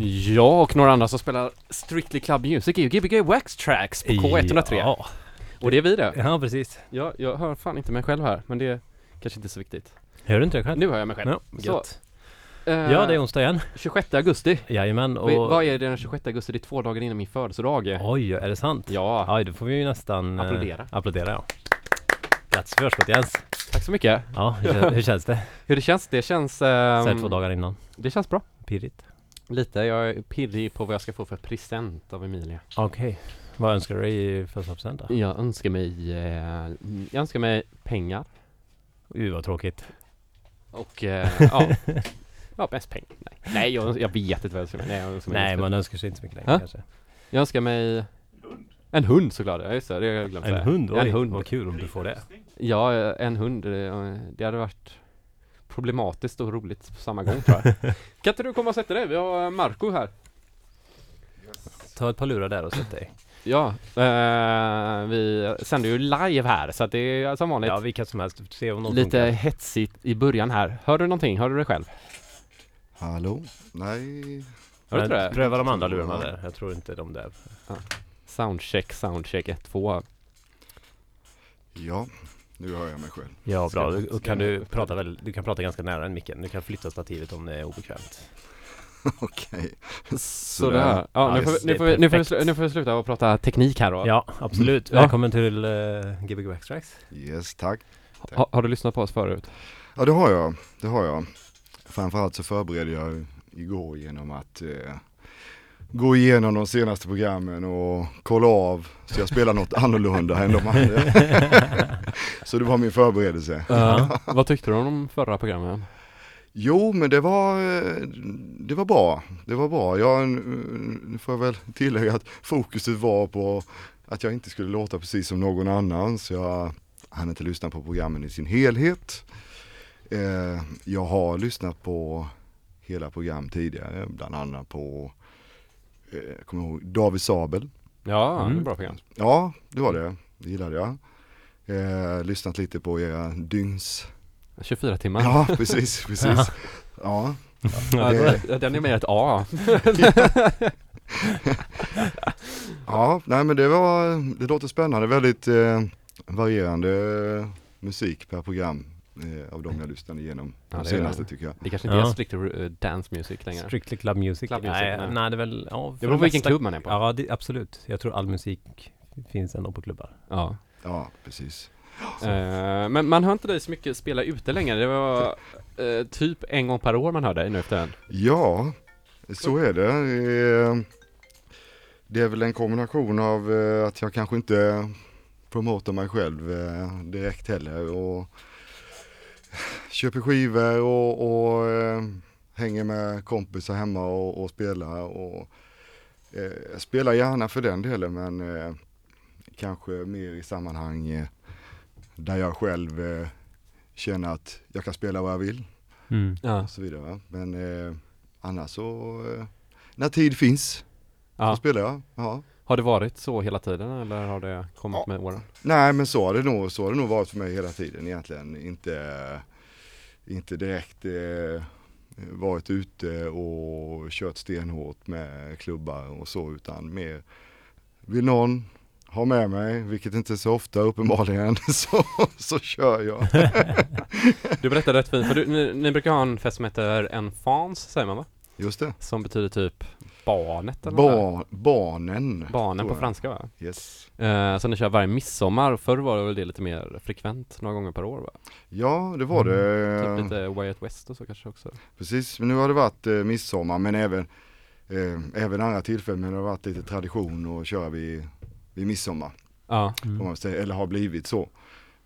Ja, och några andra som spelar Strictly Club Music är ju Gbg Wax Tracks på K103. Ja, Och det är vi det. ja precis. Ja, jag hör fan inte mig själv här, men det är kanske inte så viktigt. Hör du inte det själv? Nu hör jag mig själv. Ja, Så. Eh, Ja, det är onsdag igen. 26 augusti. Jajamän, och... Vad är det den 26 augusti? Det är två dagar innan min födelsedag. Oj, är det sant? Ja, Oj, då får vi ju nästan... eh, Applådera. applådera, ja. Grattis i förskott Jens. tack så mycket. Ja, hur, hur känns det? Hur det känns? Det känns... Så här ehm, två dagar innan. Det känns bra. Pirrigt. Lite. Jag är pirrig på vad jag ska få för present av Emilia. Okej. Vad önskar du dig i födelsedagspresent då? Jag önskar mig... Eh, jag önskar mig pengar. Uy, vad tråkigt. Och eh, ja. Ja, mest pengar. Nej, Nej jag, jag vet inte vad jag önskar mig. Nej, jag önskar mig Nej, man önskar sig inte så mycket längre Ha? kanske. Jag önskar mig en hund såklart, ja just det, det har jag glömt En säga. hund? Oj, En hund. vad kul om du får det. Ja, en hund, det, det hade varit problematiskt och roligt på samma gång tror jag. kan inte du komma och sätta dig? Vi har Marco här. Ta ett par lurar där och sätt dig. Ja, eh, vi sänder ju live här så att det är som vanligt Ja, vilka som helst. Se om någon lite funkar. hetsigt i början här. Hör du någonting? Hör du det själv? Hallå? Nej, Hör du inte det? Pröva de andra lurarna där. Jag tror inte de där. Soundcheck, soundcheck 1, 2. ja, nu hör jag mig själv. Ja, Ska- bra. Du, och ska kan du, prata väl, du kan prata ganska nära den micken. Du kan flytta stativet om det är obekvämt. Okej. Sådär. Ja, nu, Ja, får, nu, får vi, nu, får nu får vi sluta och prata teknik här då. Ja, absolut. Ja. Välkommen till uh, Gbg Waxtracks. Yes, tack. Ha, har du lyssnat på oss förut? Ja, det har jag. Det har jag. Framförallt så förberedde jag igår genom att eh, gå igenom de senaste programmen och kolla av så jag spelar något annorlunda än de andra. så det var min förberedelse. Ja. Vad tyckte du om de förra programmen? Jo, men det var, det var bra. Det var bra. Jag, nu får jag väl tillägga att fokuset var på att jag inte skulle låta precis som någon annan. Så jag hann inte lyssna på programmen i sin helhet. Eh, jag har lyssnat på hela program tidigare, bland annat på, jag kommer ihåg, David Sabel. Ja, det är Mm. ett bra program. Ja, det var det. Det gillade jag. Eh, lyssnat lite på era dygns... 24 timmar. Ja, precis, precis. Ja, Ja, det- det- den är mer ett A. Ja, nej men det var, det låter spännande, väldigt eh, varierande eh, musik per program eh, av de jag lyssnade igenom. Ja, de senaste tycker jag. Det kanske inte Ja. är strikt uh, dance music längre. Strictly Club Music. Club music, nej, nej. nej, det är väl... Ja, för Det beror på vilken klubb man är på. Ja, det, absolut. Jag tror all musik finns ändå på klubbar. Ja. Ja, precis. Eh, men man hör inte dig så mycket spela ute längre. Det var eh, typ en gång per år man hör dig nu efter den. Ja, så är det. Eh, Det är väl en kombination av eh, att jag kanske inte promotar mig själv eh, direkt heller och köper skivor och, och eh, hänger med kompisar hemma och, och spelar och eh, jag spelar gärna för den delen men eh, kanske mer i sammanhang eh, där jag själv eh, känner att jag kan spela vad jag vill Ja. och så vidare. va. Men eh, annars så, när tid finns, så ja. spelar jag. Ja. Har det varit så hela tiden eller har det kommit Ja. med åren? Nej men så har det nog, så har det nog varit för mig hela tiden egentligen. Inte, inte direkt eh, varit ute och kört stenhårt med klubbar och så utan mer vill någon ha med mig, vilket inte är så ofta uppenbarligen, så, så kör jag. Du berättade rätt fint, för du, ni, ni brukar ha en fest som heter en fans, säger man va? Just det. Som betyder typ barnet eller Bar, barnen. Barnen på franska va? Yes. Eh, så ni kör varje midsommar, förr var det väl det lite mer frekvent, några gånger per år va? Ja, det var det. Typ lite Way Out West och så kanske också. Precis, men nu har det varit eh, midsommar men även, eh, även andra tillfällen men det har varit lite tradition att köra vid, vid midsommar. Ja, man säga, eller har blivit så.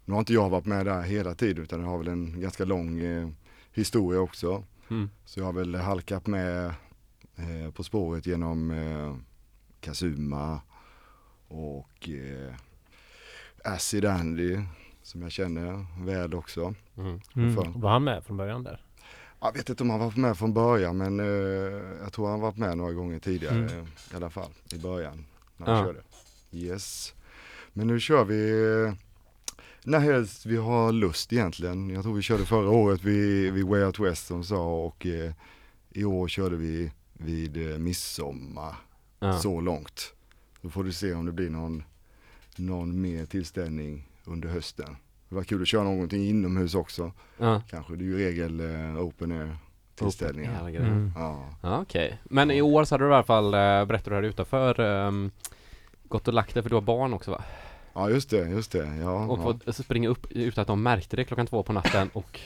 Nu har inte jag varit med där hela tiden utan det har väl en ganska lång eh, historia också. mm. Så jag har väl halkat med eh, På spåret genom eh, Kazuma och eh, Acid Andy som jag känner väl också. Mm. Mm. Var han med från början där? Jag vet inte om han var med från början men eh, jag tror han varit med några gånger tidigare Mm. i alla fall i början när han Ja. körde. Yes. Men nu kör vi eh, när helst vi har lust egentligen. Jag tror vi körde förra året vid, vid Way Out West som sa och eh, i år körde vi vid eh, midsommar Ja. så långt. Då får du se om det blir någon, någon mer tillställning under hösten. Det var kul att köra någonting inomhus också. Ja. Kanske, det är ju regel eh, open air tillställningar. Open air grejer. Mm. Ja. Ja, okej. Men i år så hade du i alla fall, äh, berättade du här utanför, um, gått och lagt dig för du har barn också va? ja, just det, just det. Ja, Och ja. fått springa upp utan att de märkte det klockan två på natten och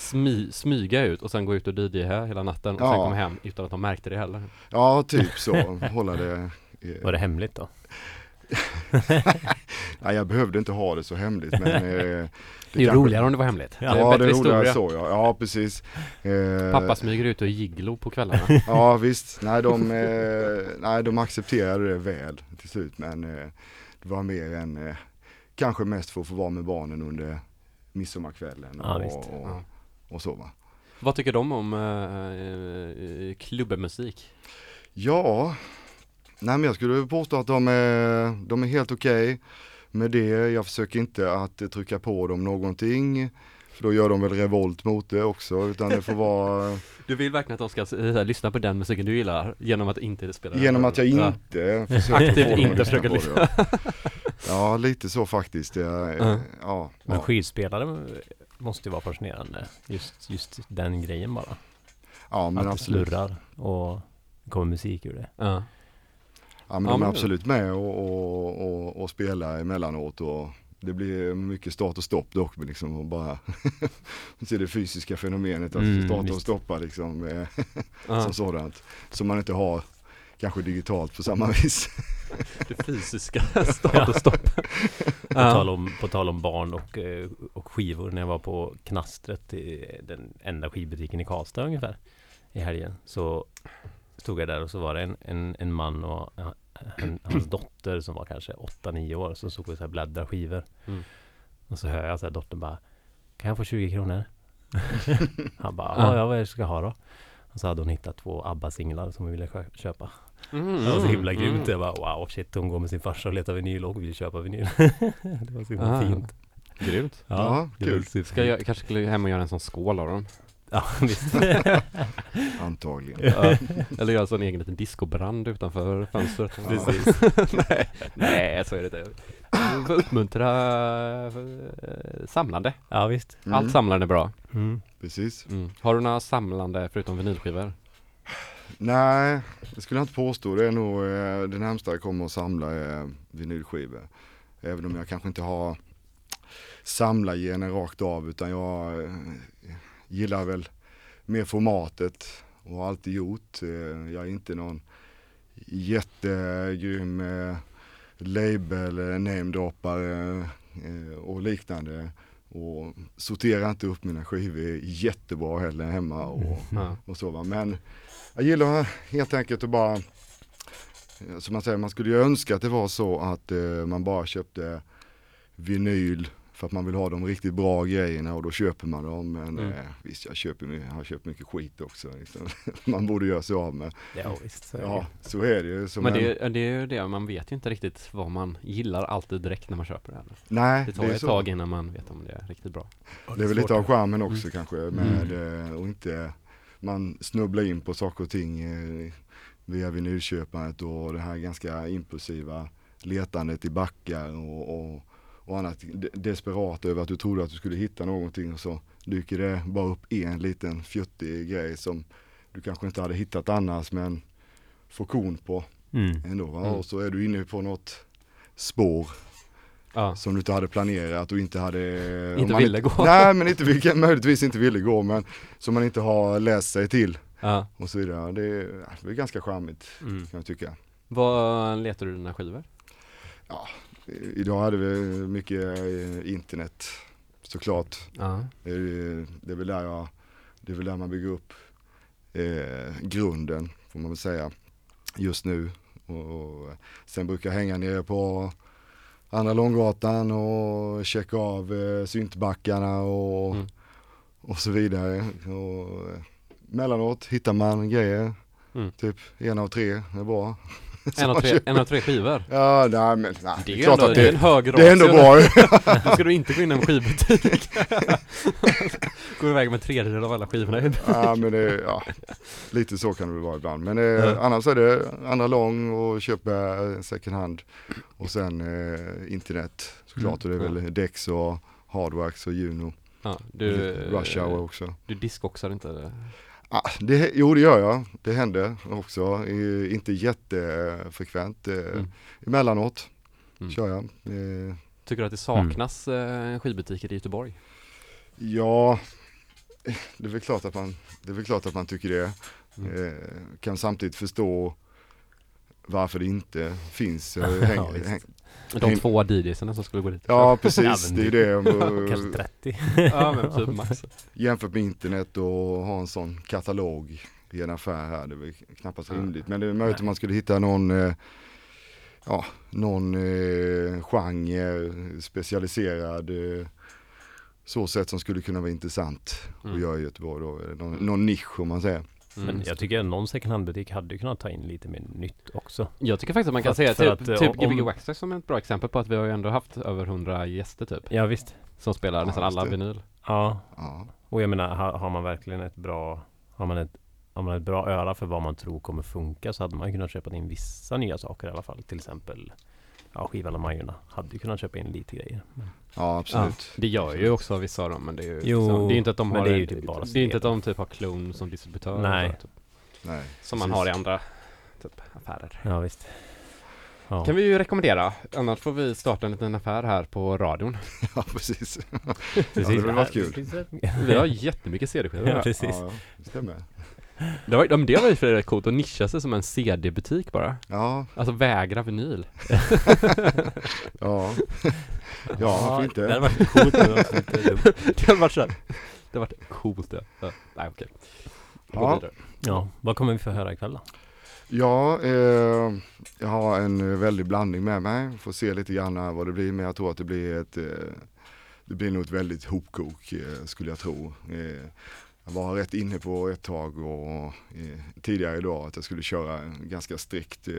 smy, smyga ut och sen gå ut och DJ här hela natten och sen Ja. komma hem utan att de märkte det heller. ja typ så. Hålla det. eh, Var det hemligt då? Nej, jag behövde inte ha det så hemligt men eh, Det är ju kanske- roligare om det var hemligt. Ja, Ja, det är roligare så ja. Ja, precis. Eh, Pappa smyger ut och är gigolo på kvällarna. Ja visst, nej de, eh, nej, de accepterade det väl till slut men eh, det var mer än eh, kanske mest för att få vara med barnen under midsommarkvällen Ja, och, visst. och, Ja. Och så va. Vad tycker de om uh, klubbmusik? Ja, nej men jag skulle påstå att de är, de är helt okej med det. Jag försöker inte att eh, trycka på dem någonting. För då gör de väl revolt mot det också utan det får vara Du vill verkligen att de ska eh, lyssna på den musiken du gillar genom att inte spela genom att jag Ja. inte försöker Aktivt inte att lyssna försöker på det. Ja, lite så faktiskt. Jag, Ja. ja, Men skivspelare måste ju vara fascinerande. Just, just den grejen bara. ja men att det absolut. slurrar och det kommer musik ur det. Ja. Ja men Ja, de är men- absolut med och, och, och, och spelar emellanåt och det blir mycket start och stopp dock men liksom och bara se det fysiska fenomenet att Mm, starta och stoppa liksom som sådant. Som man inte har kanske digitalt på samma vis. Det fysiska start och stopp. På, tal om, på tal om barn och, eh, och skivor. När jag var på Knastret, i den enda skivbutiken i Karlstad ungefär. I helgen. Så stod jag där och så var det en, en, en man och hans dotter som var kanske 8-9 år. Som stod och så här bläddrar skivor. Mm. Och så hör jag så här dottern bara Kan jag få 20 kronor? Han bara, Ja. vad är det du ska ha då? Och så hade hon hittat två ABBA-singlar som hon ville kö- köpa. Mm, Det var så himla mm, grymt. mm. Jag bara wow shit, hon går med sin farsa och letar vinyl och vill köpa vinyl. det var så himla Ah. fint. Grymt. Ja, var kul. Ska jag kanske skulle hem och göra en sån skål av dem? Ja, visst. Antagligen. Ja. Eller göra en sån egen liten discobrand utanför fönstret. Precis. nej, nej, så är det inte. För uppmuntra eh, samlande. ja, visst. Mm, Allt samlande är bra. Mm. Precis. Mm. Har du några samlande förutom vinylskivor? Nej, det skulle jag inte påstå. Det är nog eh, det närmsta jag kommer att samla är vinylskivor. Även om jag kanske inte har samlargenen rakt av utan jag eh, gillar väl mer formatet och har alltid gjort. Eh, jag är inte någon jättegrym eh, label, eh, namedroppare och liknande. Och sorterar inte upp mina skivor jättebra heller hemma. Och, Ja. och så va. Men jag gillar helt enkelt att bara, som man säger, man skulle ju önska att det var så att man bara köpte vinyl för att man vill ha de riktigt bra grejerna och då köper man dem. Men Mm. eh, visst, jag, köper, jag har köpt mycket skit också. Liksom. man borde göra sig av med. Ja, visst. Så är det. Ja, så är det ju. Men en- det, det är ju det, man vet ju inte riktigt vad man gillar alltid direkt när man köper det. Heller. Nej, Det tar det ju är ett så. tag innan man vet om det är riktigt bra. Det är väl lite av charmen också Mm. kanske med eh, och inte man snubblar in på saker och ting eh, via vinylköpandet och det här ganska impulsiva letandet i backar och, och, och annat de- desperat över att du trodde att du skulle hitta någonting och så dyker det bara upp en liten fjuttig grej som du kanske inte hade hittat annars men får kon på Mm. ändå va? Mm. och så är du inne på något spår Ja. som du inte hade planerat och inte hade Inte man ville gå. Nej men inte, vilka- möjligtvis inte ville gå men som man inte har läst sig till Ja. och så vidare. Det är, det är ganska charmigt Mm. kan jag tycka. Vad letar du dina skivor? Idag hade vi mycket eh, internet såklart. Ja. Det är, det är väl där jag, det är väl där man bygger upp eh, grunden får man väl säga just nu. Och, och sen brukar jag hänga nere på Andra Långgatan och checka av eh, syntbackarna och, Mm. och så vidare. Och, eh, mellanåt hittar man grejer, Mm. typ en av tre är bra. En av tre, en av tre skivor. Ja, nej men nej, Det är ju klart ändå, att det är det, en hög det är ändå ratio. bra. Då ska du inte gå in i en skivbutik. Går iväg med en tredjedel av alla skivorna. ja, men det, ja, lite så kan det väl vara ibland. Men eh, Ja. annars är det andra lång och köpa second hand. Och sen eh, internet såklart. Och det är Mm. väl Dex och Hardwax och Juno. Ja, du, Rush Hour också. du diskoxar inte det? Ah, det, jo det gör jag, det händer också. Eh, inte jättefrekvent. Eh, Mm. Emellanåt Mm. kör jag. Eh, Tycker du att det saknas eh, skivbutiker i Göteborg? ja, det är väl klart att man, det är väl klart att man tycker det. Mm. Eh, kan samtidigt förstå varför det inte finns. Eh, Ja, häng, häng, De två DJsarna som skulle gå dit? ja precis, det är det- det. Kanske Eh, 30. ja men typ max. Jämfört med internet och ha en sån katalog i en affär här, det är väl knappast rimligt. Men det är möjligt att man skulle hitta någon, eh, ja, någon eh, genre, specialiserad eh, så sätt som skulle kunna vara intressant Mm. att göra i Göteborg då. Någon, någon nisch om man säger. Mm. Men jag tycker att någon second hand-butik hade kunnat ta in lite mer nytt också. Jag tycker faktiskt att man kan säga att- typ, att, eh, typ om- Gbg Waxtrax som är ett bra exempel på att vi har ju ändå haft över 100 gäster typ Ja visst. Som spelar Ja, nästan alla det. vinyl Ja, Ja, och jag menar har, har man verkligen ett bra Har man ett Har man ett bra öra för vad man tror kommer funka så hade man ju kunnat köpa in vissa nya saker i alla fall. Till exempel Ja, Skivan och Majorna hade ju kunnat köpa in lite grejer. Men, ja absolut. Det gör ju också vissa av dem men det är ju Jo, liksom, Det är inte att de har det är typ bara Det är inte att de typ har Clone som distributör Nej. så, typ, Nej, Som man har i andra typ affärer ja visst. Ja. Kan vi ju rekommendera Annars får vi starta en liten affär här på radion Ja precis. Precis, det hade varit kul. det- Vi har jättemycket CD-skivor Ja, precis. Ja, det stämmer. Det var, men det var ju för rätt coolt att nischa sig som en CD-butik bara Ja, Alltså vägra vinyl ja. Ja, varför inte? Det hade varit coolt dumt. Det hade varit såhär Det hade varit coolt det ja. Nej okej Ja. vidare. Ja, vad kommer vi få höra ikväll då? Ja, eh, jag har en eh, väldig blandning med mig. Får se lite grann vad det blir, men jag tror att det blir ett, eh, det blir nog ett väldigt hopkok eh, skulle jag tro. Eh, jag var rätt inne på ett tag och eh, tidigare idag att jag skulle köra en ganska strikt eh,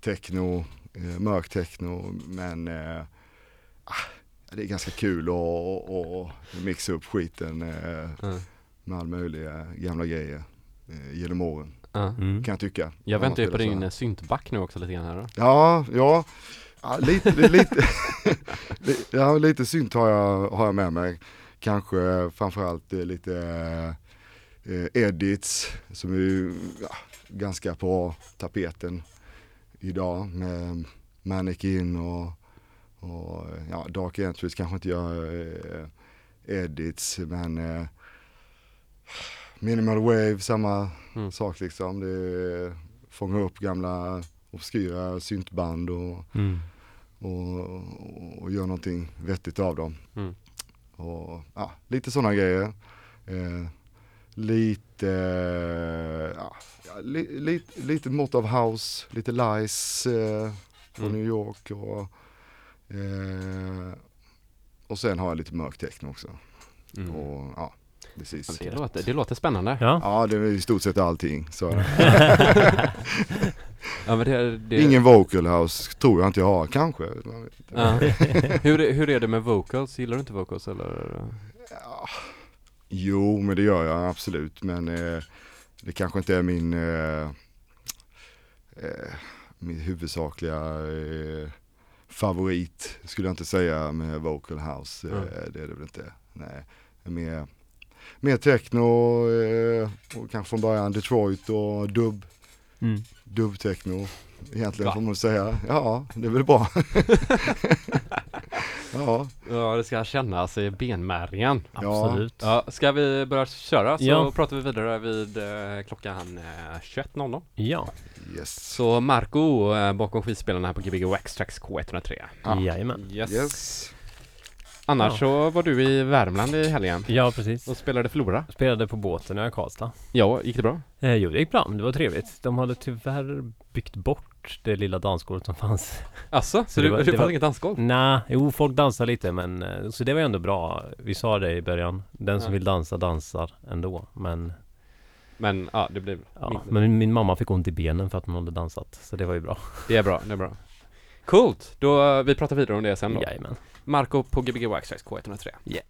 techno, eh, mörk techno, men eh, ah, det är ganska kul att mixa upp skiten eh, Ja. med all möjliga gamla grejer eh, genom åren. Mm. kan jag tycka. Jag väntar ju på din eh, syntback nu också lite grann här då Ja, ja, ja lite, lite, li- ja, lite synt har jag, har jag med mig. Kanske framförallt eh, lite eh, edits som är ju ja, ganska på tapeten idag med Mannequin och, och ja, Dark Entries kanske inte gör eh, edits men eh, Minimal Wave samma Mm. sak liksom. Det fångar upp gamla obskyra syntband och, Mm. och, och gör någonting vettigt av dem. Mm. Och ja, lite sådana grejer. Eh, lite, ja, li, lite, lite mått av house, lite lice eh, från Mm. New York och, eh, och sen har jag lite mörk techno också. Mm. Och ja, precis. Ja, det, låter, det låter spännande Ja. Ja, det är i stort sett allting. Så. Ja men det, det Ingen vocal house tror jag inte jag har, kanske. Ja. hur, är- hur är det med vocals? Gillar du inte vocals eller? Ja. Jo, men det gör jag absolut. Men eh, det kanske inte är min, eh, eh, min huvudsakliga eh, favorit, skulle jag inte säga med vocal house. Eh, Mm. Det är det väl inte. Nej, mer, mer techno eh, och kanske från början Detroit och dubb, Mm. dubb-techno. Egentligen Va? får man säga. Ja, det är väl bra. ja, Ja det ska kännas i benmärgen Absolut. Ja, ska vi börja köra så Ja. pratar vi vidare vid eh, klockan eh, 21.00 Ja, yes. Så Marco eh, bakom skivspelarna här på Gbg Waxtrax K103 Ja. jajamän. Yes. Yes. Annars Ja. så var du i Värmland i helgen Ja, precis. och spelade Flora Spelade på båten i Karlstad. Ja, gick det bra? Eh, jo, det gick bra. Det var trevligt. De hade tyvärr byggt bort det lilla dansgolvet som fanns. Alltså, så, Så det, var- det, det fanns inget dansgolv? Nej, jo, folk dansar lite men eh, så det var ändå bra. Vi sa det i början. Den som Ja. vill dansa dansar ändå. Men Men ja, det blev Ja, men min, min mamma fick ont i benen för att hon hade dansat. Så det var ju bra. Det är bra, det är bra. Coolt! Då, vi pratar vidare om det sen då. Jajamän. Marco på Gbg Waxtrax K103. Yeah.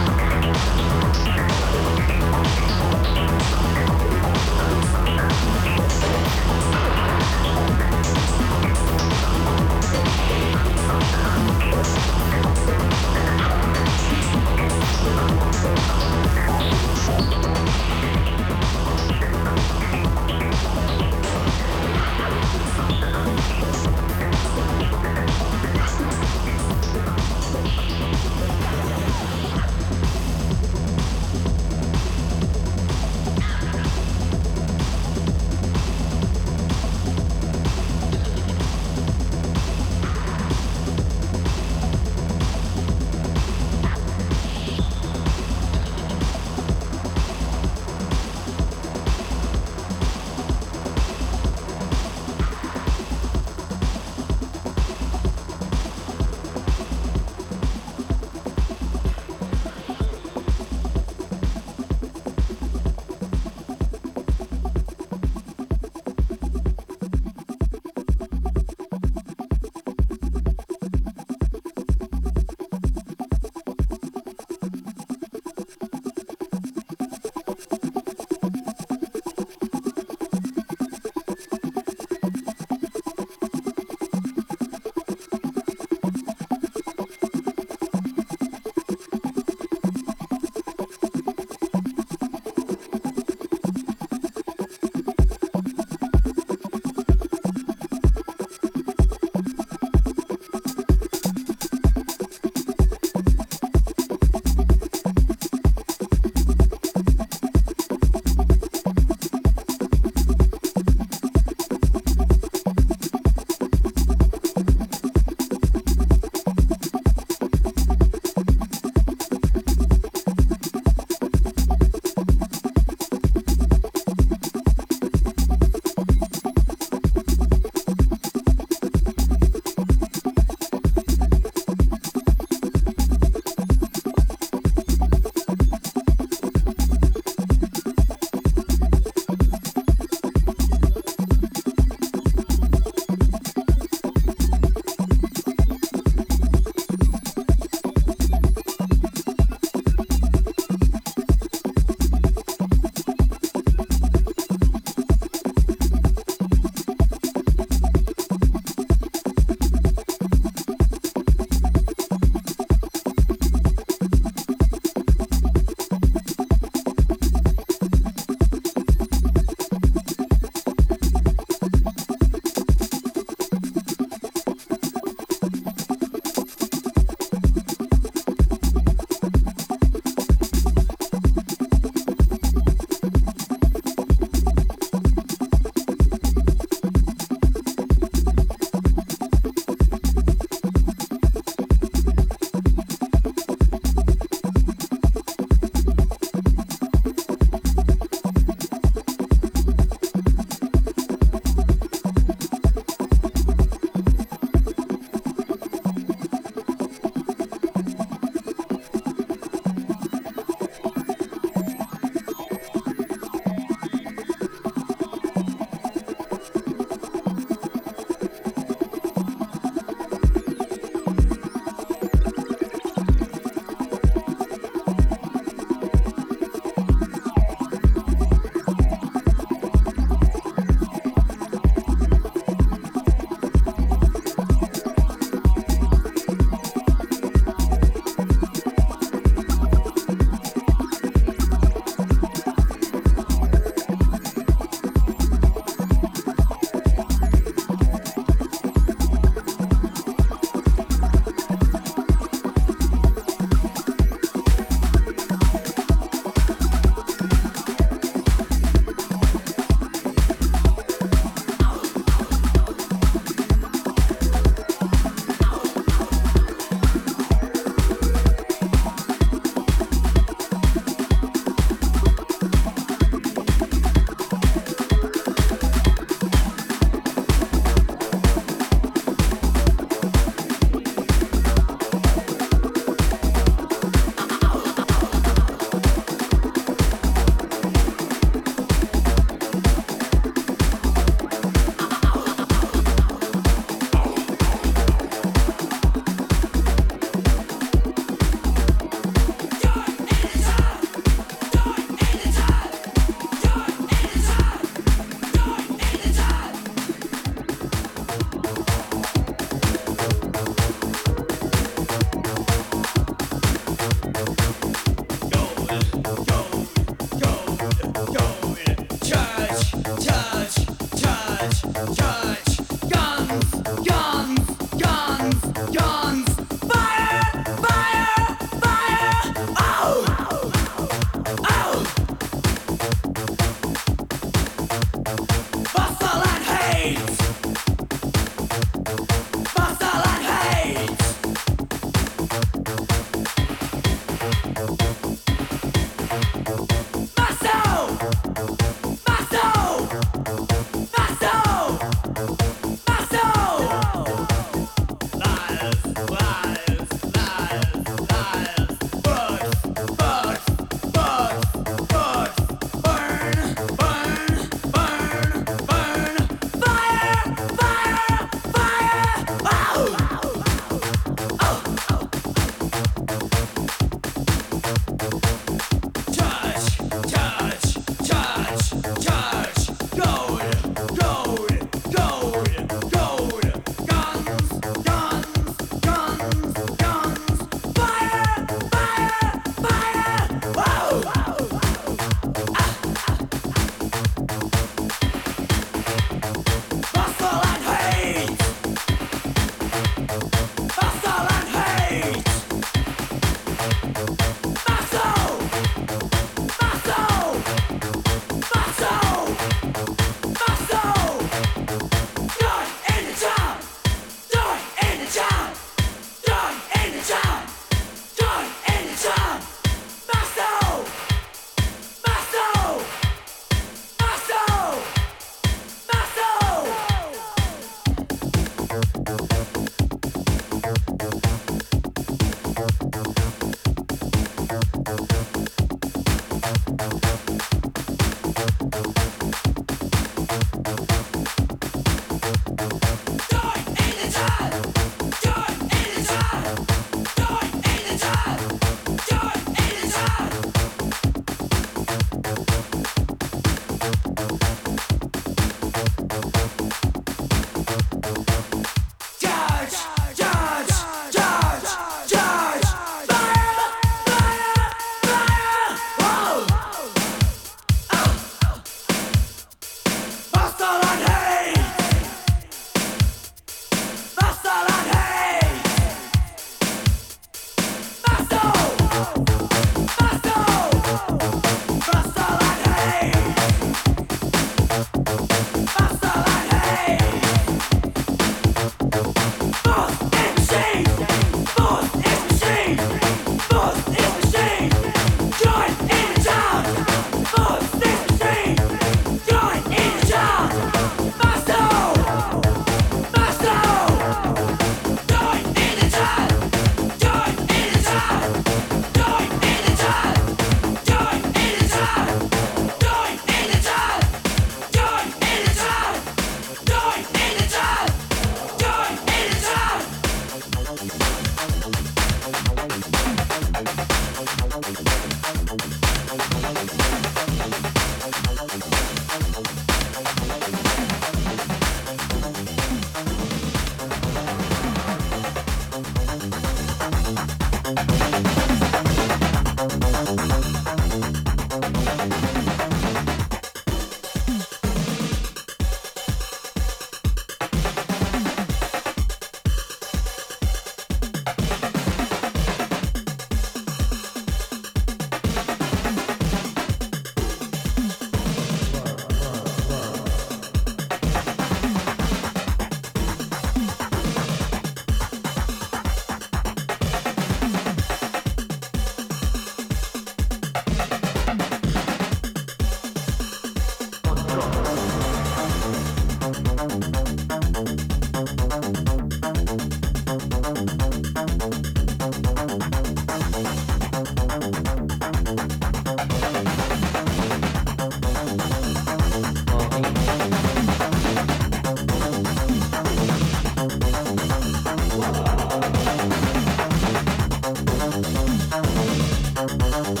Thank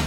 you.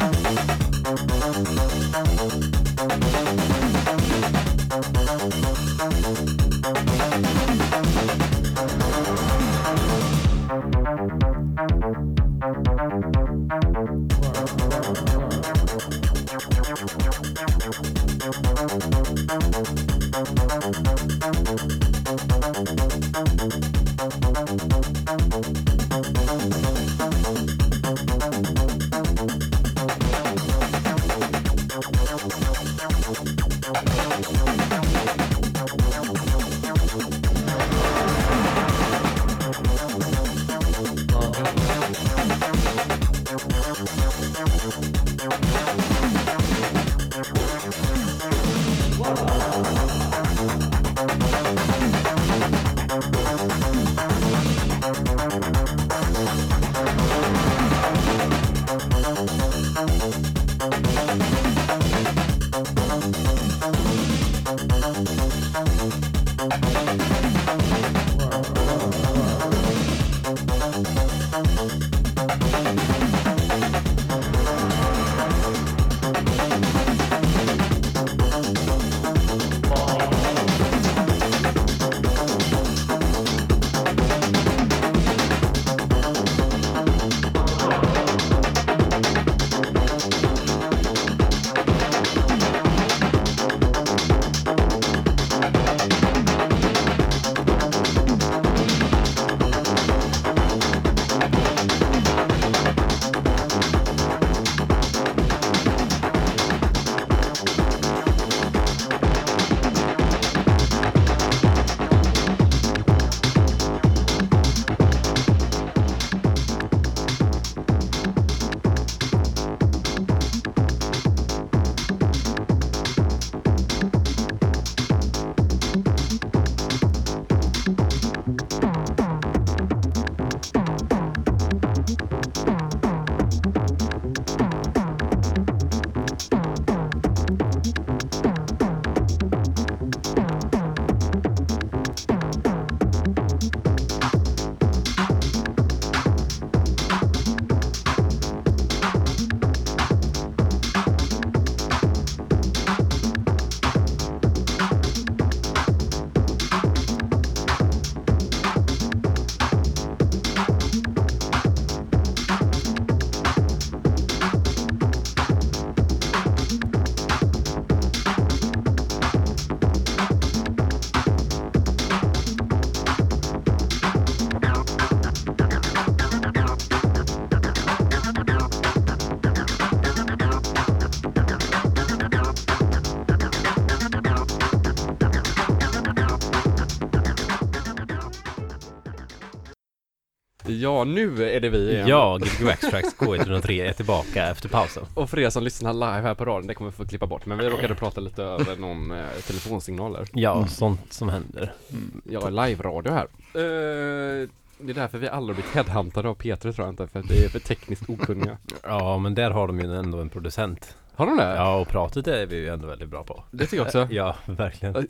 Ja, nu är det vi igen. Ja, Gbg Extracts K103 är tillbaka efter pausen. Och för er som lyssnar live här på radion, det kommer vi få klippa bort. Men vi råkade prata lite över någon eh, telefonsignal där. Ja, Mm. sånt som händer. Jag är live-radio här. Eh, det är därför vi aldrig blivit headhuntade av Peter tror jag inte, för att det är för tekniskt okunniga. Ja, men där har de ju ändå en producent. Har de det? Ja, och pratet är vi ju ändå väldigt bra på. Det tycker jag också. Ja, verkligen.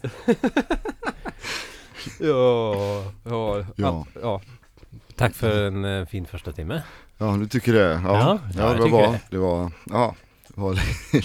Ja, ja, Ja. ja. Tack för en eh, fin första timme. Ja, du tycker det? Ja, Ja, ja, det var det. Det var, ja, det var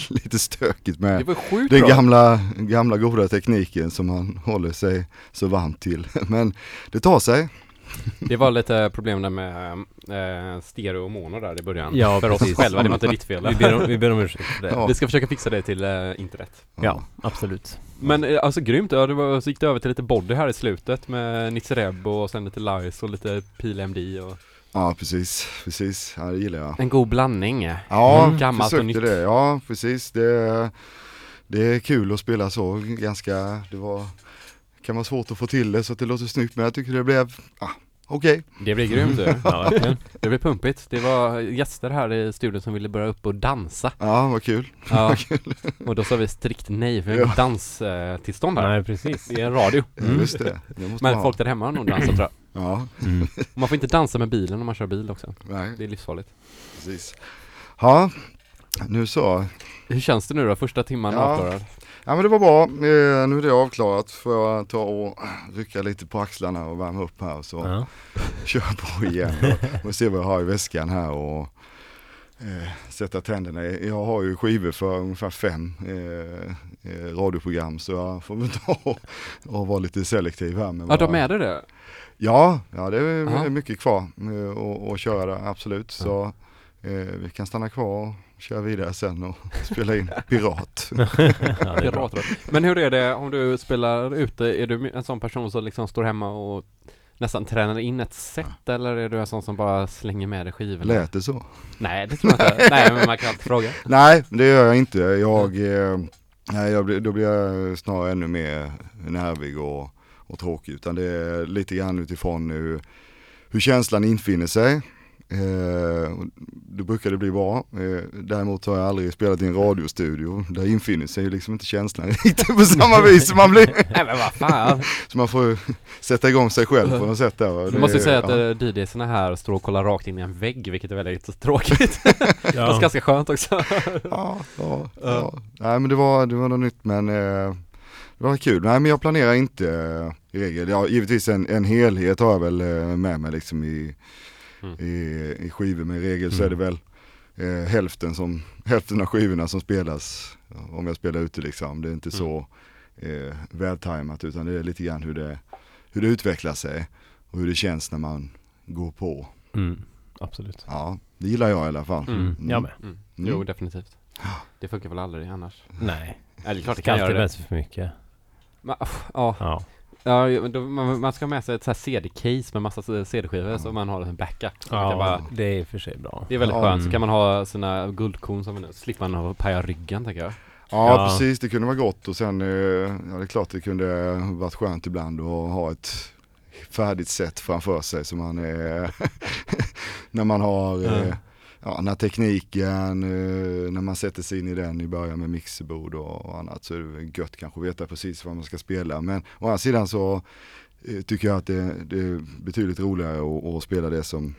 lite stökigt Det med den bra. gamla, gamla goda tekniken som man håller sig så varmt till. Men det tar sig. Det var lite problem där med eh, stereo och mono där i början. Ja, för precis. oss själva, det var inte ditt fel. Vi ber om, vi ber om ursäkt för det. Ja. Vi ska försöka fixa det till eh, internet. Ja, absolut. Men eh, alltså grymt, ja, det var, så gick det över till lite body här i slutet med Nisse Reb och sen lite Lice och lite Pil MD och Ja, precis, precis. Ja, det gillar jag. En god blandning. Ja, Mm, gammalt och försökte nytt. det. Ja, precis. Det, det är kul att spela så. Ganska, det var, kan vara svårt att få till det så att det låter snyggt. Men jag tycker det blev, ah, okej. Det blir grymt du. Ja. Det blir pumpigt. Det var gäster här i studion som ville börja upp och dansa. Ja, vad kul. Ja. Och då sa vi strikt nej för vi har Ja. danstillstånd här. Nej, precis. Det är en radio. Mm. Just det. det måste Men folk där hemma har nog dansat tror jag. Ja, Mm. Man får inte dansa med bilen om man kör bil också. nej, Det är livsfarligt. precis. Ja, nu så. Hur känns det nu då? Första timman Ja. avklarad? Ja men det var bra. Eh, nu är det avklarat. Får jag ta och rycka lite på axlarna och värma upp här så Ja. kör på igen. Och, och se vad jag har i väskan här och eh, sätta tänderna i. Jag har ju skivor för ungefär fem eh, eh, radioprogram så jag får väl ta och, och vara lite selektiv här. Med Ja, de är det det? Ja, ja det är Ja. mycket kvar eh, och, och köra där, absolut. Så eh, vi kan stanna kvar och köra vidare sen och spela in Pirat. Ja. Men hur är det om du spelar ute? Är du en sån person som liksom står hemma och nästan tränar in ett set eller är du en sån som bara slänger med dig skivorna? Lät det så? Nej, det tror jag inte. Nej, men man kan alltid fråga. Nej, det gör jag inte. Jag, eh, nej, jag blir, då blir jag snarare ännu mer nervig och, och tråkig. Utan det är lite grann utifrån hur, hur känslan infinner sig. Eh, det bli bra. Eh, däremot har jag aldrig spelat i en radiostudio. Där infinner sig ju liksom inte känslan riktigt på samma vis. som Man, blir, Nej men vad fan! så man får sätta igång sig själv på något sätt där. Du måste ju säga att ja. eh, DJsarna här står och kollar rakt in i en vägg, vilket är väldigt tråkigt. Fast Ja. ganska skönt också. Ja, ja, ja. Nej men det var, det var något nytt men eh, det var kul. Nej men jag planerar inte i regel. Ja, givetvis en, en helhet har jag väl med mig liksom i, Mm. i, i skivor. Men i regel så är det Mm. väl eh, hälften, som, hälften av skivorna som spelas om jag spelar ute liksom. Det är inte så eh, vältajmat utan det är lite grann hur det, hur det utvecklar sig och hur det känns när man går på. Mm. Absolut. Ja, det gillar jag i alla fall. Mm. Jag med. Mm. Mm. Jo, definitivt. Det funkar väl aldrig annars? Nej. Eller klart det kan göra det. för mycket. Men, uff, Ja, Ja. Ja men då, man, man ska ha med sig ett så här CD-case med massa CD-skivor så man har en backup. Ja, bara, det är i och för sig bra. det är väldigt Ja, skönt, så mm. kan man ha sina guldkorn som man slipper man ha paja ryggen tänker jag. Ja, Ja. precis, det kunde vara gott och sen, eh, ja det är klart det kunde varit skönt ibland att ha ett färdigt sätt framför sig så man är, när man har, eh, Ja. när tekniken, eh, när man sätter sig in i den i början med mixerbord och, annat så är det gött kanske att veta precis vad man ska spela men å andra sidan så eh, tycker jag att det, det är betydligt roligare att, att spela det som,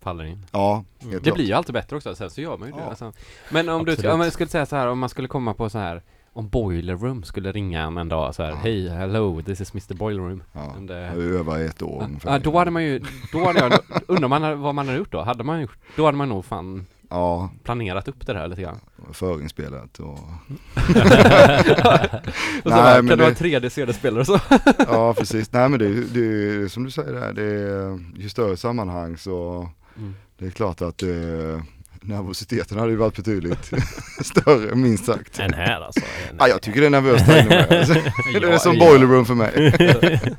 Faller in. ja, helt Det blir ju alltid bättre också, sen så gör man ju det. Ja. Alltså. Men om du, Absolut. om jag skulle säga så här, om man skulle komma på så här om Boiler Room skulle ringa en en dag så här, Ja. hej, hello, this is Mr Boiler Room. Ja, det- är över ett år ungefär. Ja, då hade man ju, då hade jag, undrar man vad man hade gjort då? Hade man gjort, då hade man nog fan Ja, planerat upp det där lite grann. förinspelat och Och så Nej, men kan du ha det- 3D CD-spelare så? Ja precis, nej men det, är- det är som du säger där, det är ju större sammanhang så Mm. det är klart att eh, nervositeten hade ju varit betydligt större minst sagt. En här alltså. En, Ja, jag tycker det är nervöst här inne. Alltså, Det är Ja, som ja. boiler room för mig.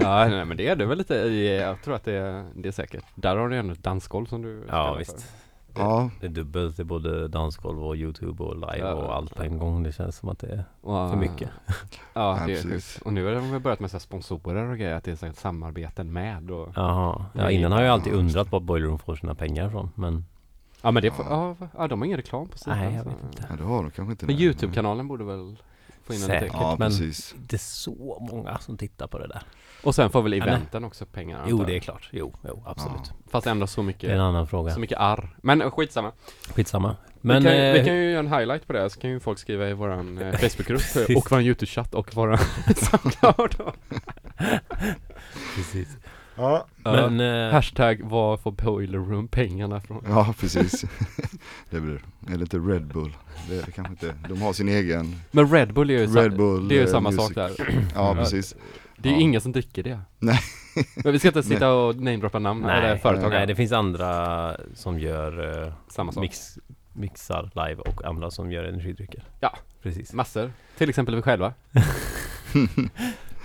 Ja, nej, men det är det väl lite, jag tror att det är, det är säkert. Där har du ändå ett dansgolv som du Ja visst. för. Ja, Det är dubbelt, det är både dansgolv och youtube och live Ja. och allt på en gång. Det känns som att det är Och, för mycket. Ja, det är. Och nu har de börjat med så här sponsorer och grejer, att det är så här samarbeten med och Jaha. Ja innan har jag alltid undrat var Boiler Room får sina pengar ifrån. Men Ja men det får, Ja. ja, ja de har ingen reklam på sidan. nej jag vet inte. ja det har de kanske inte. Men. Youtube-kanalen borde väl få in en Säkert. Ja men- precis. Det är så många som tittar på det där. Och sen får väl nej. eventen också pengar Jo det är klart. Jo, jo absolut. Fast ändå så Det är en mycket, annan fråga. så mycket arr. Men eh, skitsamma. Skitsamma. Men vi, kan, eh, vi kan ju göra en highlight på det, så kan ju folk skriva i våran eh, Facebookgrupp och våran Youtube-chatt och våran Soundcloud. precis. Ja, Men eh, Hashtag var får Boiler Room pengarna från? ja precis. det blir, eller inte Red Bull. Det är kanske inte, de har sin egen Men Red Bull är ju, sa- Red Bull. det är ju eh, samma music. sak där. Ja precis. Det är ju Ja. ingen som dricker det. Nej. Men vi ska inte sitta och namedroppa namn eller nej, företag. nej, det finns andra som gör eh, Samma sak. mix, mixar live och andra som gör energidrycker. Ja. Precis. Massor. Till exempel vi själva.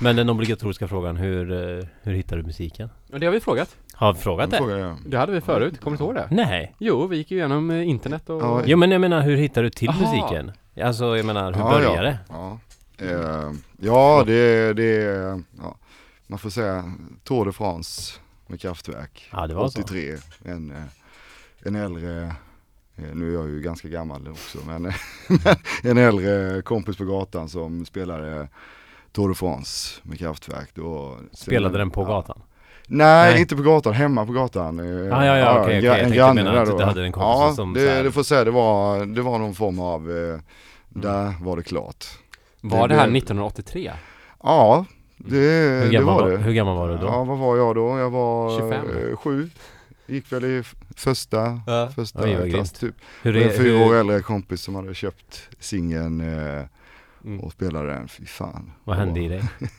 Men den obligatoriska frågan, hur, eh, hur hittar du musiken? Och det har vi frågat. Har vi frågat det? frågar jag. Det hade vi förut, kommer du ihåg det? Nej. Jo, vi gick ju igenom eh, internet och... Ja, Jo men jag menar hur hittar du till Aha. musiken? Alltså jag menar hur Ja, börjar ja. det? Ja, eh, ja det, det ja, man får säga Tour de France med kraftverk. Ja det var så. 83, en, eh, en äldre, eh, nu är jag ju ganska gammal också, men men en äldre kompis på gatan som spelade Tour de France med kraftverk. Då, Spelade den på gatan? Nej, Nej. inte på gatan, hemma på gatan. Ah, ja, ja, okej, okej. gra- Jag en granne där att då. hade en kompis Ja, som det, här- det får säga, det var, det var någon form av, eh, där var det klart. Var det det här blev- 1983? Ja, det, Hur det var var, det. hur gammal var du då? Ja, vad var jag då? Jag var 25. eh, sju. Gick väl i första, Ja. första klass typ. hur, är, en fyra år hur, äldre kompis som hade köpt singeln eh, Mm. och spelade den. Fy fan. vad hände i det? dig?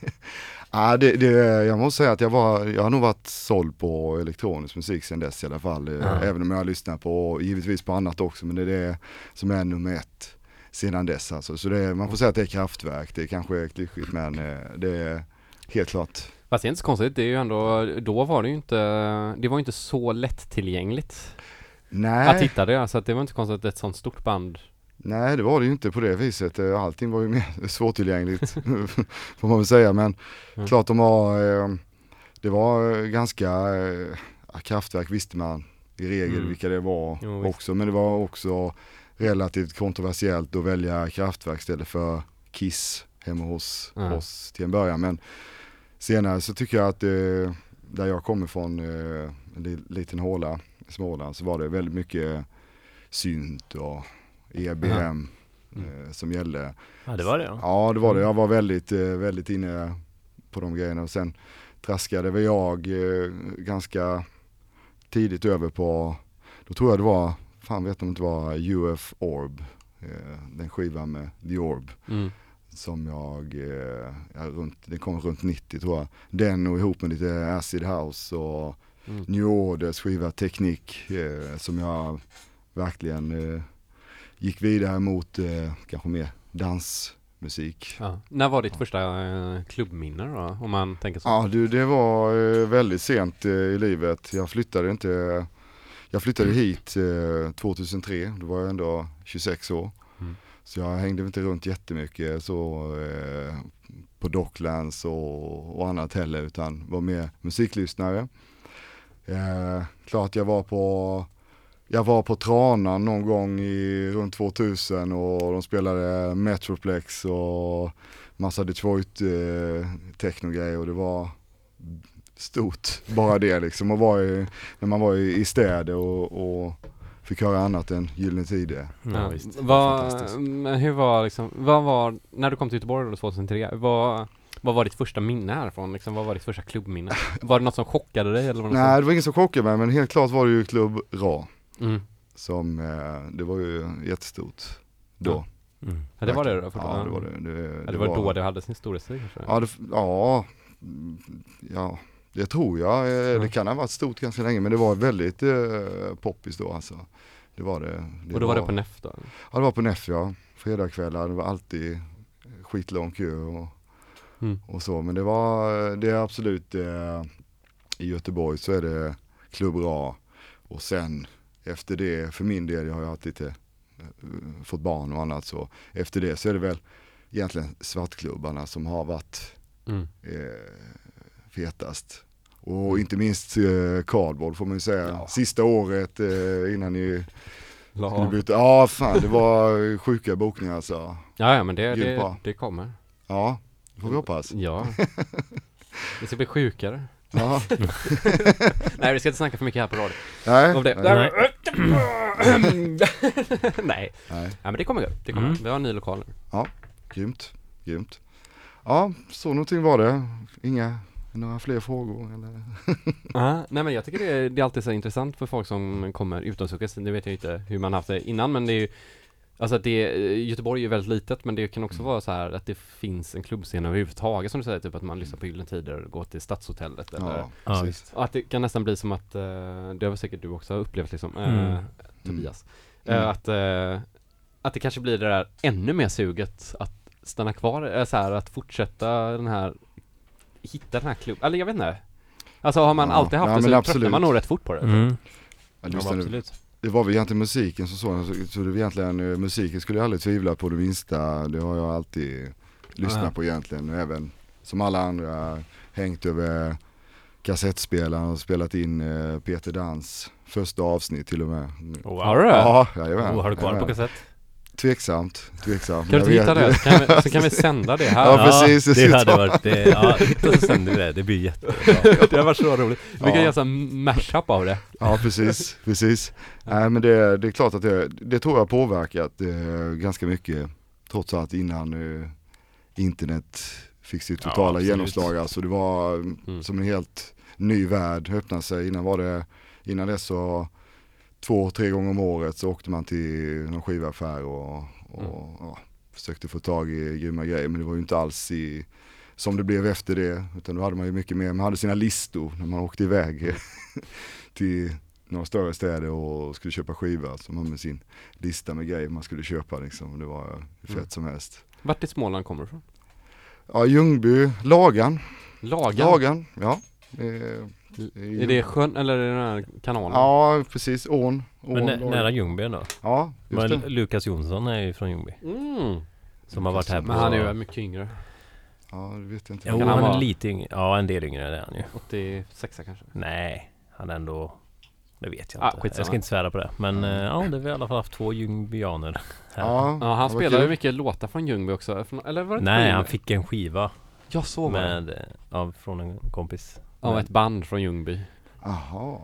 Ja, det, det, jag måste säga att jag var, jag har nog varit såld på elektronisk musik sedan dess i alla fall. Ja. Även om jag har lyssnat på, givetvis på annat också, men det är det som är nummer ett sedan dess alltså. Så det, är- man får säga att det är kraftverk, det kanske är klyschigt men eh, det är helt klart. Fast det är inte så konstigt, det är ju ändå, då var det ju inte, det var ju inte så lättillgängligt att Nej, hitta det, så att det var inte konstigt att ett sånt stort band nej det var det ju inte på det viset. Eh, Allting var ju mer svårtillgängligt får man väl säga. Men Mm. klart de var, eh, det var eh, ganska, eh, kraftverk visste man i regel Mm. vilka det var Jo, också. Men det var också relativt kontroversiellt att välja kraftverk istället för Kiss hemma hos Mm. oss till en början. Men senare så tycker jag att eh, där jag kommer från, en li- liten håla i Småland, så var det väldigt mycket synt och EBM Mm. eh, som gällde. Ja det var det ja. Ja det var det, jag var väldigt, eh, väldigt inne på de grejerna och sen traskade väl jag eh, ganska tidigt över på, då tror jag det var, fan vet om det inte var UF Orb, eh, den skivan med The Orb. Mm. som jag, eh, runt, det kom runt 90 tror jag. Den och ihop med lite Acid House och Mm. New Orders skiva Teknik eh, som jag verkligen eh, gick vidare mot eh, kanske mer dansmusik. Ja. När var ditt första eh, klubbminne då? Om man tänker så. Ja du, det var eh, väldigt sent eh, i livet. Jag flyttade inte, jag flyttade hit eh, 2003, då var jag ändå 26 år. Mm. Så jag hängde inte runt jättemycket så eh, på Docklands och, och annat heller utan var mer musiklyssnare. Eh, klart jag var på jag var på Tranan någon gång i runt 2000 och de spelade Metroplex och massa Detroit eh, technogrejer och det var stort bara det liksom. Och var i, när man var i, i städer och, och fick höra annat än Gyllene Tider. Ja, visst. Men hur var liksom, vad var, när du kom till Göteborg då 2003, vad, vad var ditt första minne härifrån? Liksom, vad var ditt första klubbminne? Var det något som chockade dig eller? Var det något Nej det var ingen som chockade mig men helt klart var det ju Klubb Ra som, mm. som, eh, det var ju jättestort då. Mm. Ja, det var det då? Ja det var det. Det, Ja, det var, då det hade sin storhetstid kanske? Ja, det, ja, mm, ja, det tror jag. Eh. Det kan ha varit stort ganska länge men det var väldigt eh, poppis då alltså. Det var det. det och då var det på NEF då? Ja det var på NEF ja. Fredagskvällar, det var alltid skitlång kö och, Mm. och så. Men det var, det är absolut eh, i Göteborg så är det Klubb Ra och sen efter det, för min del, jag har ju haft lite, eh, fått barn och annat så efter det så är det väl egentligen svartklubbarna som har varit Mm. eh, fetast. Och inte minst eh, Cardboard får man ju säga. Ja. Sista året eh, innan ni skulle Ja. byta. Ja fan det var sjuka bokningar alltså. ja, ja men det, det, det kommer. Ja, det får vi hoppas. Ja. Det ska bli sjukare. Ja, Nej, vi ska inte snacka för mycket här på radio. nej. Om det. nej. Nej. nej. Ja men det kommer gå. Det kommer. Mm. Vi har en ny lokal nu. Grymt, grymt. Ja, så någonting var det. Inga, några fler frågor eller? Ja, nej men jag tycker det är, det är alltid så intressant för folk som kommer utomhusåkes. Det vet jag inte hur man haft det innan men det är ju Alltså att det, Göteborg är ju väldigt litet men det kan också vara så här att det finns en klubbscen överhuvudtaget som du säger, typ att man lyssnar på Gyllene Tider och går till Stadshotellet eller Ja, Ja. Och att det kan nästan bli som att, eh, det har väl säkert du också upplevt liksom, eh, Mm. Tobias. Mm. Eh, att, eh, att det kanske blir det där ännu mer suget att stanna kvar, eh, så här, att fortsätta den här, hitta den här klubben, eller jag vet inte. Alltså har man Ja, alltid haft ja, det så tröttnar man nog rätt fort på det. Mm. Ja, absolut. Det var väl egentligen musiken som sådan, så, så det var egentligen, eh, musiken skulle jag aldrig tvivla på det minsta. Det har jag alltid lyssnat Ja. på egentligen. Och även som alla andra hängt över kassettspelaren och spelat in eh, Peter Dans första avsnitt till och med. Oh, wow. Har du det? Ja, jajamän. Oh, har du kvar på jajamän. kassett? Tveksamt, tveksamt. Kan du inte hitta det? Så kan, vi, så kan vi sända det här. Ja, precis, Det precis. hade varit, det, ja, hitta så sänder vi det. Det blir jättebra. det har varit så roligt. Vi kan Ja. göra en mashup av det. Ja precis, precis. Nej men det, det är klart att det, det tror jag har påverkat eh, ganska mycket trots allt innan eh, internet fick sitt Ja, totala absolut. genomslag. Alltså det var mm. Som en helt ny värld öppnade sig. Innan var det, innan dess så två, tre gånger om året så åkte man till någon skivaffär och, och Mm. ja, försökte få tag i grymma grejer. Men det var ju inte alls i, som det blev efter det. Utan då hade man ju mycket mer, man hade sina listor när man åkte iväg till några större städer och skulle köpa skiva. Så man med sin lista med grejer man skulle köpa liksom. Det var fett Mm. som helst. Vart i Småland kommer du ifrån? Ja, Ljungby, Lagan. Lagan? Lagan, ja. Eh, Är det sjön eller är det den här kanalen? Ja, precis. Ån. ån Men nä, nära Ljungby ändå. Ja, just Men det. Lukas Jonsson är ju från Ljungby. Mm. Som har varit här på... Men han är ju mycket yngre. Ja, det vet jag inte. Jo, Kan han, han är lite yngre. Ja, en del yngre är han ju. 86 kanske? Nej, han är ändå... Det vet jag Ah, inte. skitsamma. jag ska inte svära på det. Men eh, ja, det har vi i alla fall haft två ljungbyaner här. Ja, Ja, han vad spelar ju kul. mycket låtar från Ljungby också. Från- Eller var det inte Nej, han fick en skiva Ja, så var det. med, eh, ja, från en kompis. Men- ett band från Ljungby. Jaha,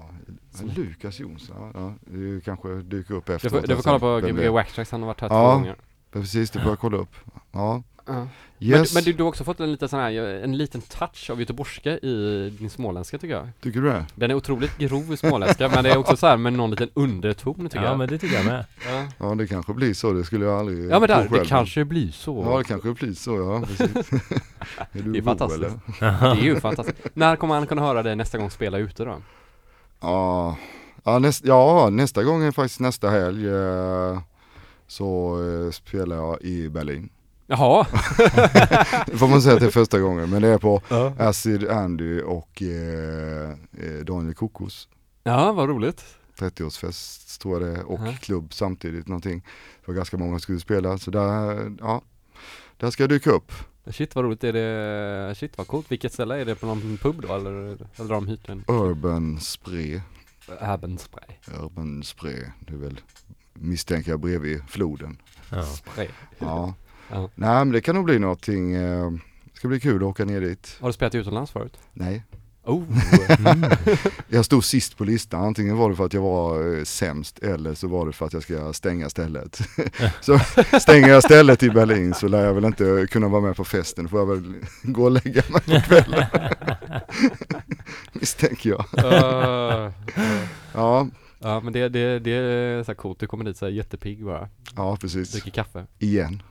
Lukas Jonsson. Ja, ja, det kanske dyker upp Du efteråt. får, du får kolla på Gbg är. Waxtracks, han har varit här Ja. två gånger. Precis, det får jag kolla upp. Ja. Ja. Yes, Men, men du, du har också fått en liten sån här, en liten touch av göteborgska i din småländska tycker jag. tycker du det? Den är otroligt grov i småländska men det är också så här med någon liten underton tycker Ja jag. men det tycker jag med. Ja, Ja det kanske blir så, det skulle jag aldrig ja men där, det kanske blir så. Ja det kanske blir så ja, precis. är du Det är fantastiskt. Det är ju fantastiskt. När kommer man kunna höra dig nästa gång spela ute då? Ja, ja, näst, ja nästa gång är faktiskt nästa helg eh, så eh, spelar jag i Berlin. Jaha! Det får man säga att det är första gången men det är på Ja, Acid Andy och eh, eh, Daniel Kokos. ja vad roligt. 30-årsfest tror jag det och Ja. klubb samtidigt någonting. Det var ganska många som skulle spela så där, ja, där ska jag dyka upp. Shit vad roligt, är det, shit vad coolt. Vilket ställe är det på någon pub då eller, eller har de hyrt en Urban Spray, Äbenspray? Urban Spray, det är väl misstänker jag bredvid floden. Ja. Spray. Ja. Ja. Nej men det kan nog bli någonting, eh, det ska bli kul att åka ner dit. Har du spelat utomlands förut? Nej, Oh! Mm. jag stod sist på listan, antingen var det för att jag var eh, sämst eller så var det för att jag ska stänga stället. så stänger jag stället i Berlin så lär jag väl inte kunna vara med på festen, får jag väl gå och lägga mig på kvällen. Misstänker jag. Uh, Ja, ja men det, det, det är så här coolt, du kommer dit så här jättepigg bara, ja precis. dricker kaffe. Igen.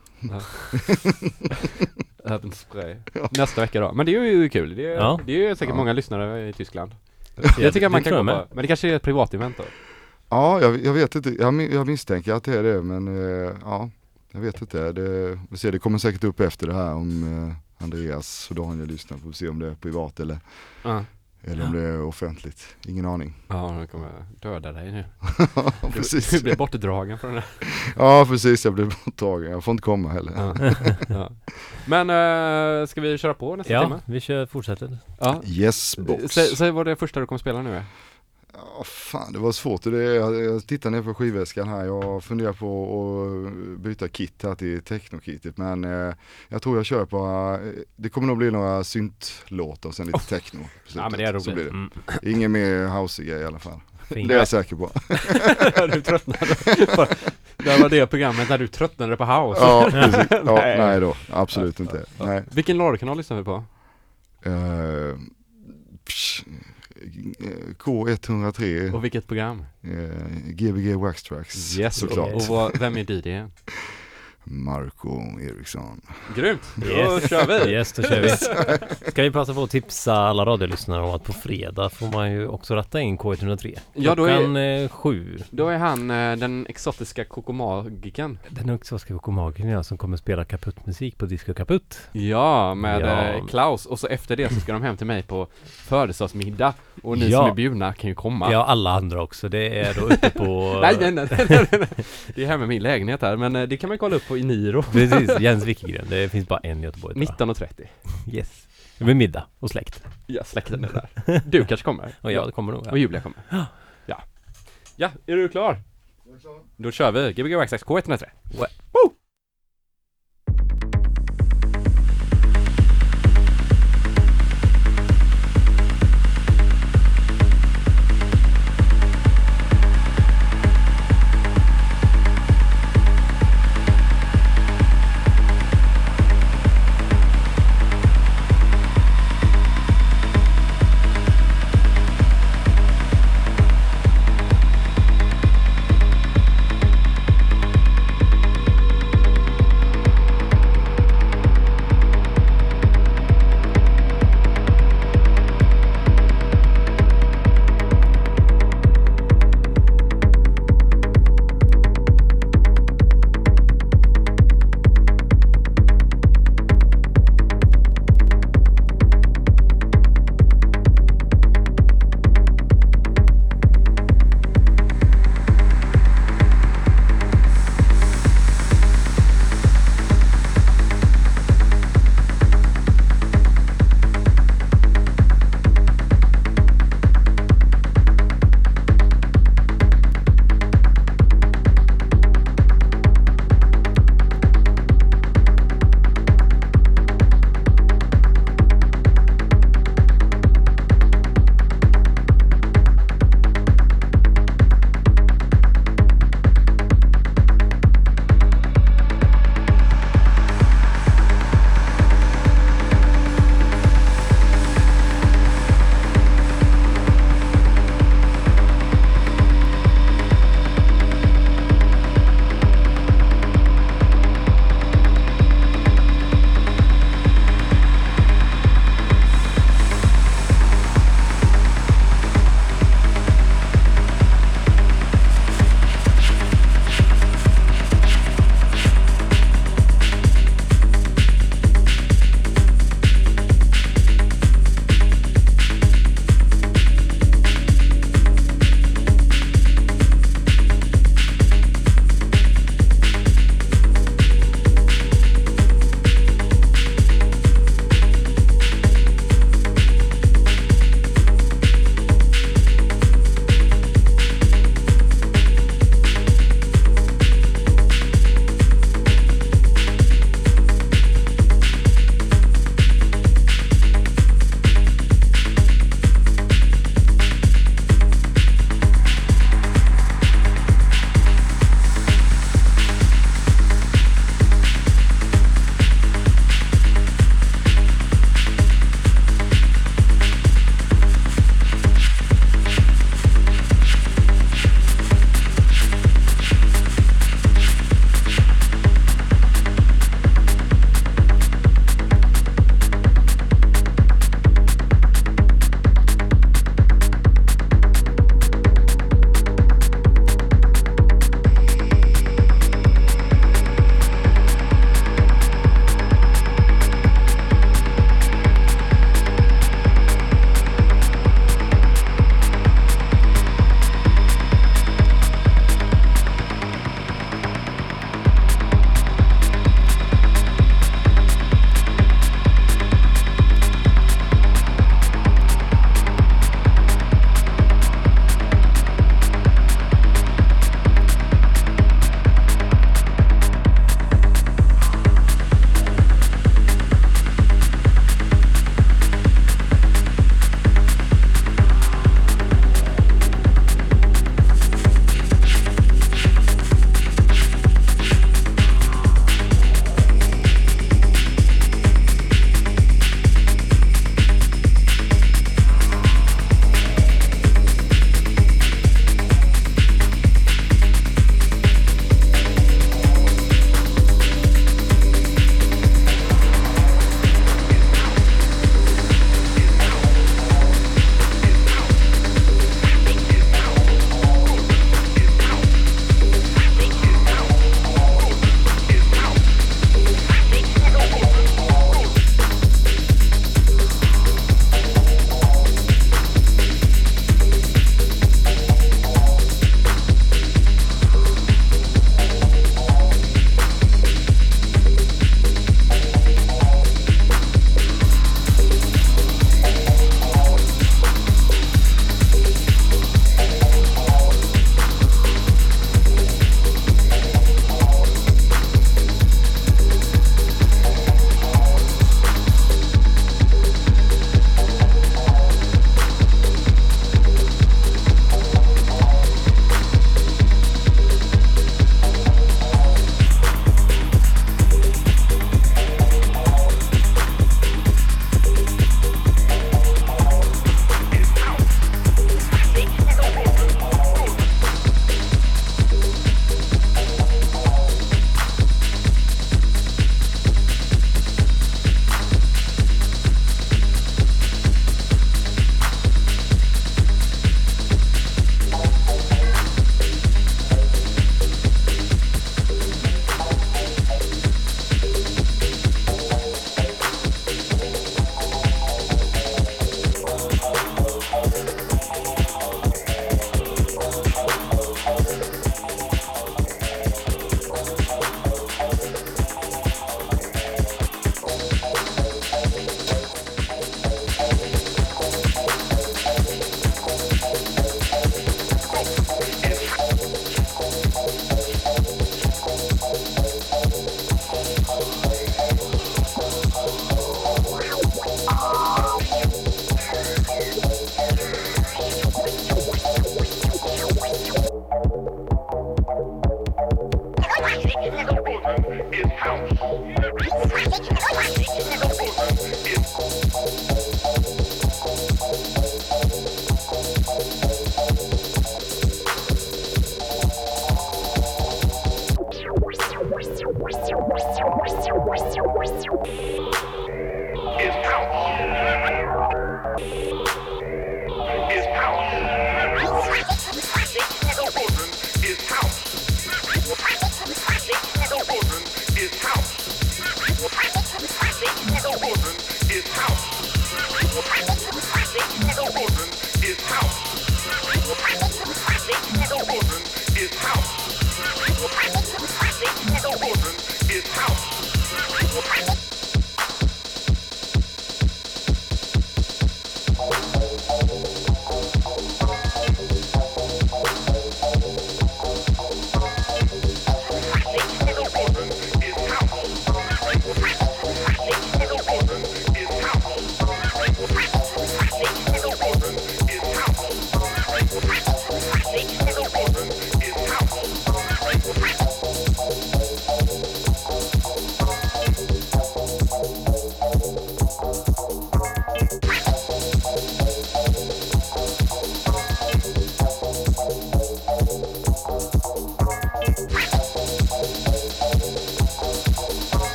Äbenspray. Nästa vecka då. Men det är ju kul, det är, Ja. det är säkert Ja. många lyssnare i Tyskland. Ja, Jag tycker man det kan gå jag på, med. men det kanske är ett privat-event då? Ja, jag, jag vet inte, jag, mi- jag misstänker att det är det men eh, ja, jag vet inte. Det, vi ser, det kommer säkert upp efter det här om eh, Andreas och Daniel lyssnar, får vi se om det är privat eller, Ja. Eller om det är offentligt. Ingen aning. Ja, jag kommer döda dig nu. Ja, Du, precis. du blir bortdragen från det. Ja, precis. Jag blev borttagen. Jag får inte komma heller. Ja. ja. Men äh, ska vi köra på nästa Ja, timme? vi kör, fortsätter. Ja. Yes box. Säg, säg vad det första du kommer spela nu är. Ja, fan det var svårt. Det, jag, tittar ner på skivväskan här. Jag funderar på att byta kit här till techno-kittet. Men eh, jag tror jag kör på, eh, det kommer nog bli några syntlåtar och sen lite techno. Oh. Ja men det är roligt. blir det. Mm. Ingen mer house i alla fall. Fint. Det är jag säker på. du tröttnade på, Det var det programmet när du tröttnade på house. Ja, precis. Ja, Nej. nej. då, absolut inte. Nej. Vilken radiokanal lyssnar vi på? Psh, eh, K103, Och vilket program? eh, Gbg Wax Tracks Yes, såklart. och, vad, vem är DJn? Marco Eriksson. Grymt! Då Yes. kör vi! Yes, då kör vi. Ska vi passa på att tipsa alla radiolyssnare om att på fredag får man ju också ratta in K103. Ja, då är- Klockan eh, sju. Då är han eh, den exotiska kokomagiken. Den exotiska kokomagen ja, som kommer spela kaputtmusik på Disco Kaputt. Ja, med Ja. eh, Klaus. Och så efter det så ska de hem till mig på födelsedagsmiddag. Och ni Ja. som är bjudna kan ju komma. Ja, alla andra också. Det är då uppe på... Nej, nej, nej, nej, nej. Det är hemma i min lägenhet här, men eh, det kan man kolla upp på Iniro. Precis, Jens Wikegren. Det finns bara en i Göteborg tror jag. 19.30. Yes. Det blir middag och släkt. Ja, släkten är där. Du kanske kommer? Och jag kommer nog. Och Ja. Julia kommer. Ja. Ja, är du klar? Då kör vi. Gbg Waxax K103. Woo!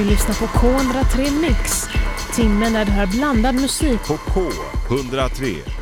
Du lyssnar på K103 Mix. Timmen när du hör blandad musik. På K103.